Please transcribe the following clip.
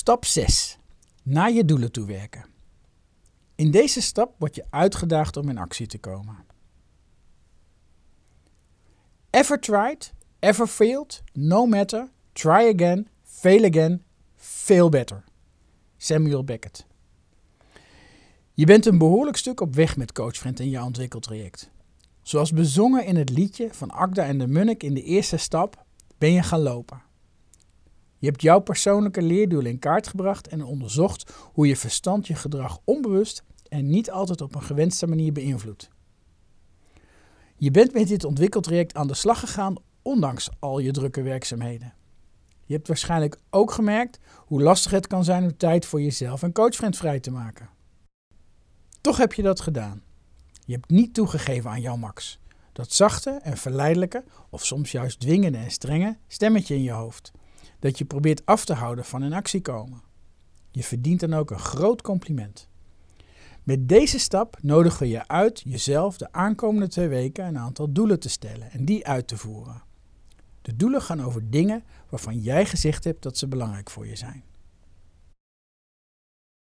Stap 6. Naar je doelen toe werken. In deze stap word je uitgedaagd om in actie te komen. Ever tried, ever failed, no matter, try again, fail again, fail better. Samuel Beckett. Je bent een behoorlijk stuk op weg met CoachFriend in je ontwikkeltraject. Zoals bezongen in het liedje van Agda en de Munnik in de eerste stap, ben je gaan lopen. Je hebt jouw persoonlijke leerdoel in kaart gebracht en onderzocht hoe je verstand je gedrag onbewust en niet altijd op een gewenste manier beïnvloedt. Je bent met dit ontwikkeltraject aan de slag gegaan, ondanks al je drukke werkzaamheden. Je hebt waarschijnlijk ook gemerkt hoe lastig het kan zijn om tijd voor jezelf en coachfriend vrij te maken. Toch heb je dat gedaan. Je hebt niet toegegeven aan jouw Max. Dat zachte en verleidelijke, of soms juist dwingende en strenge, stemmetje in je hoofd. Dat je probeert af te houden van in actie komen. Je verdient dan ook een groot compliment. Met deze stap nodigen we je uit jezelf de aankomende twee weken een aantal doelen te stellen en die uit te voeren. De doelen gaan over dingen waarvan jij gezegd hebt dat ze belangrijk voor je zijn.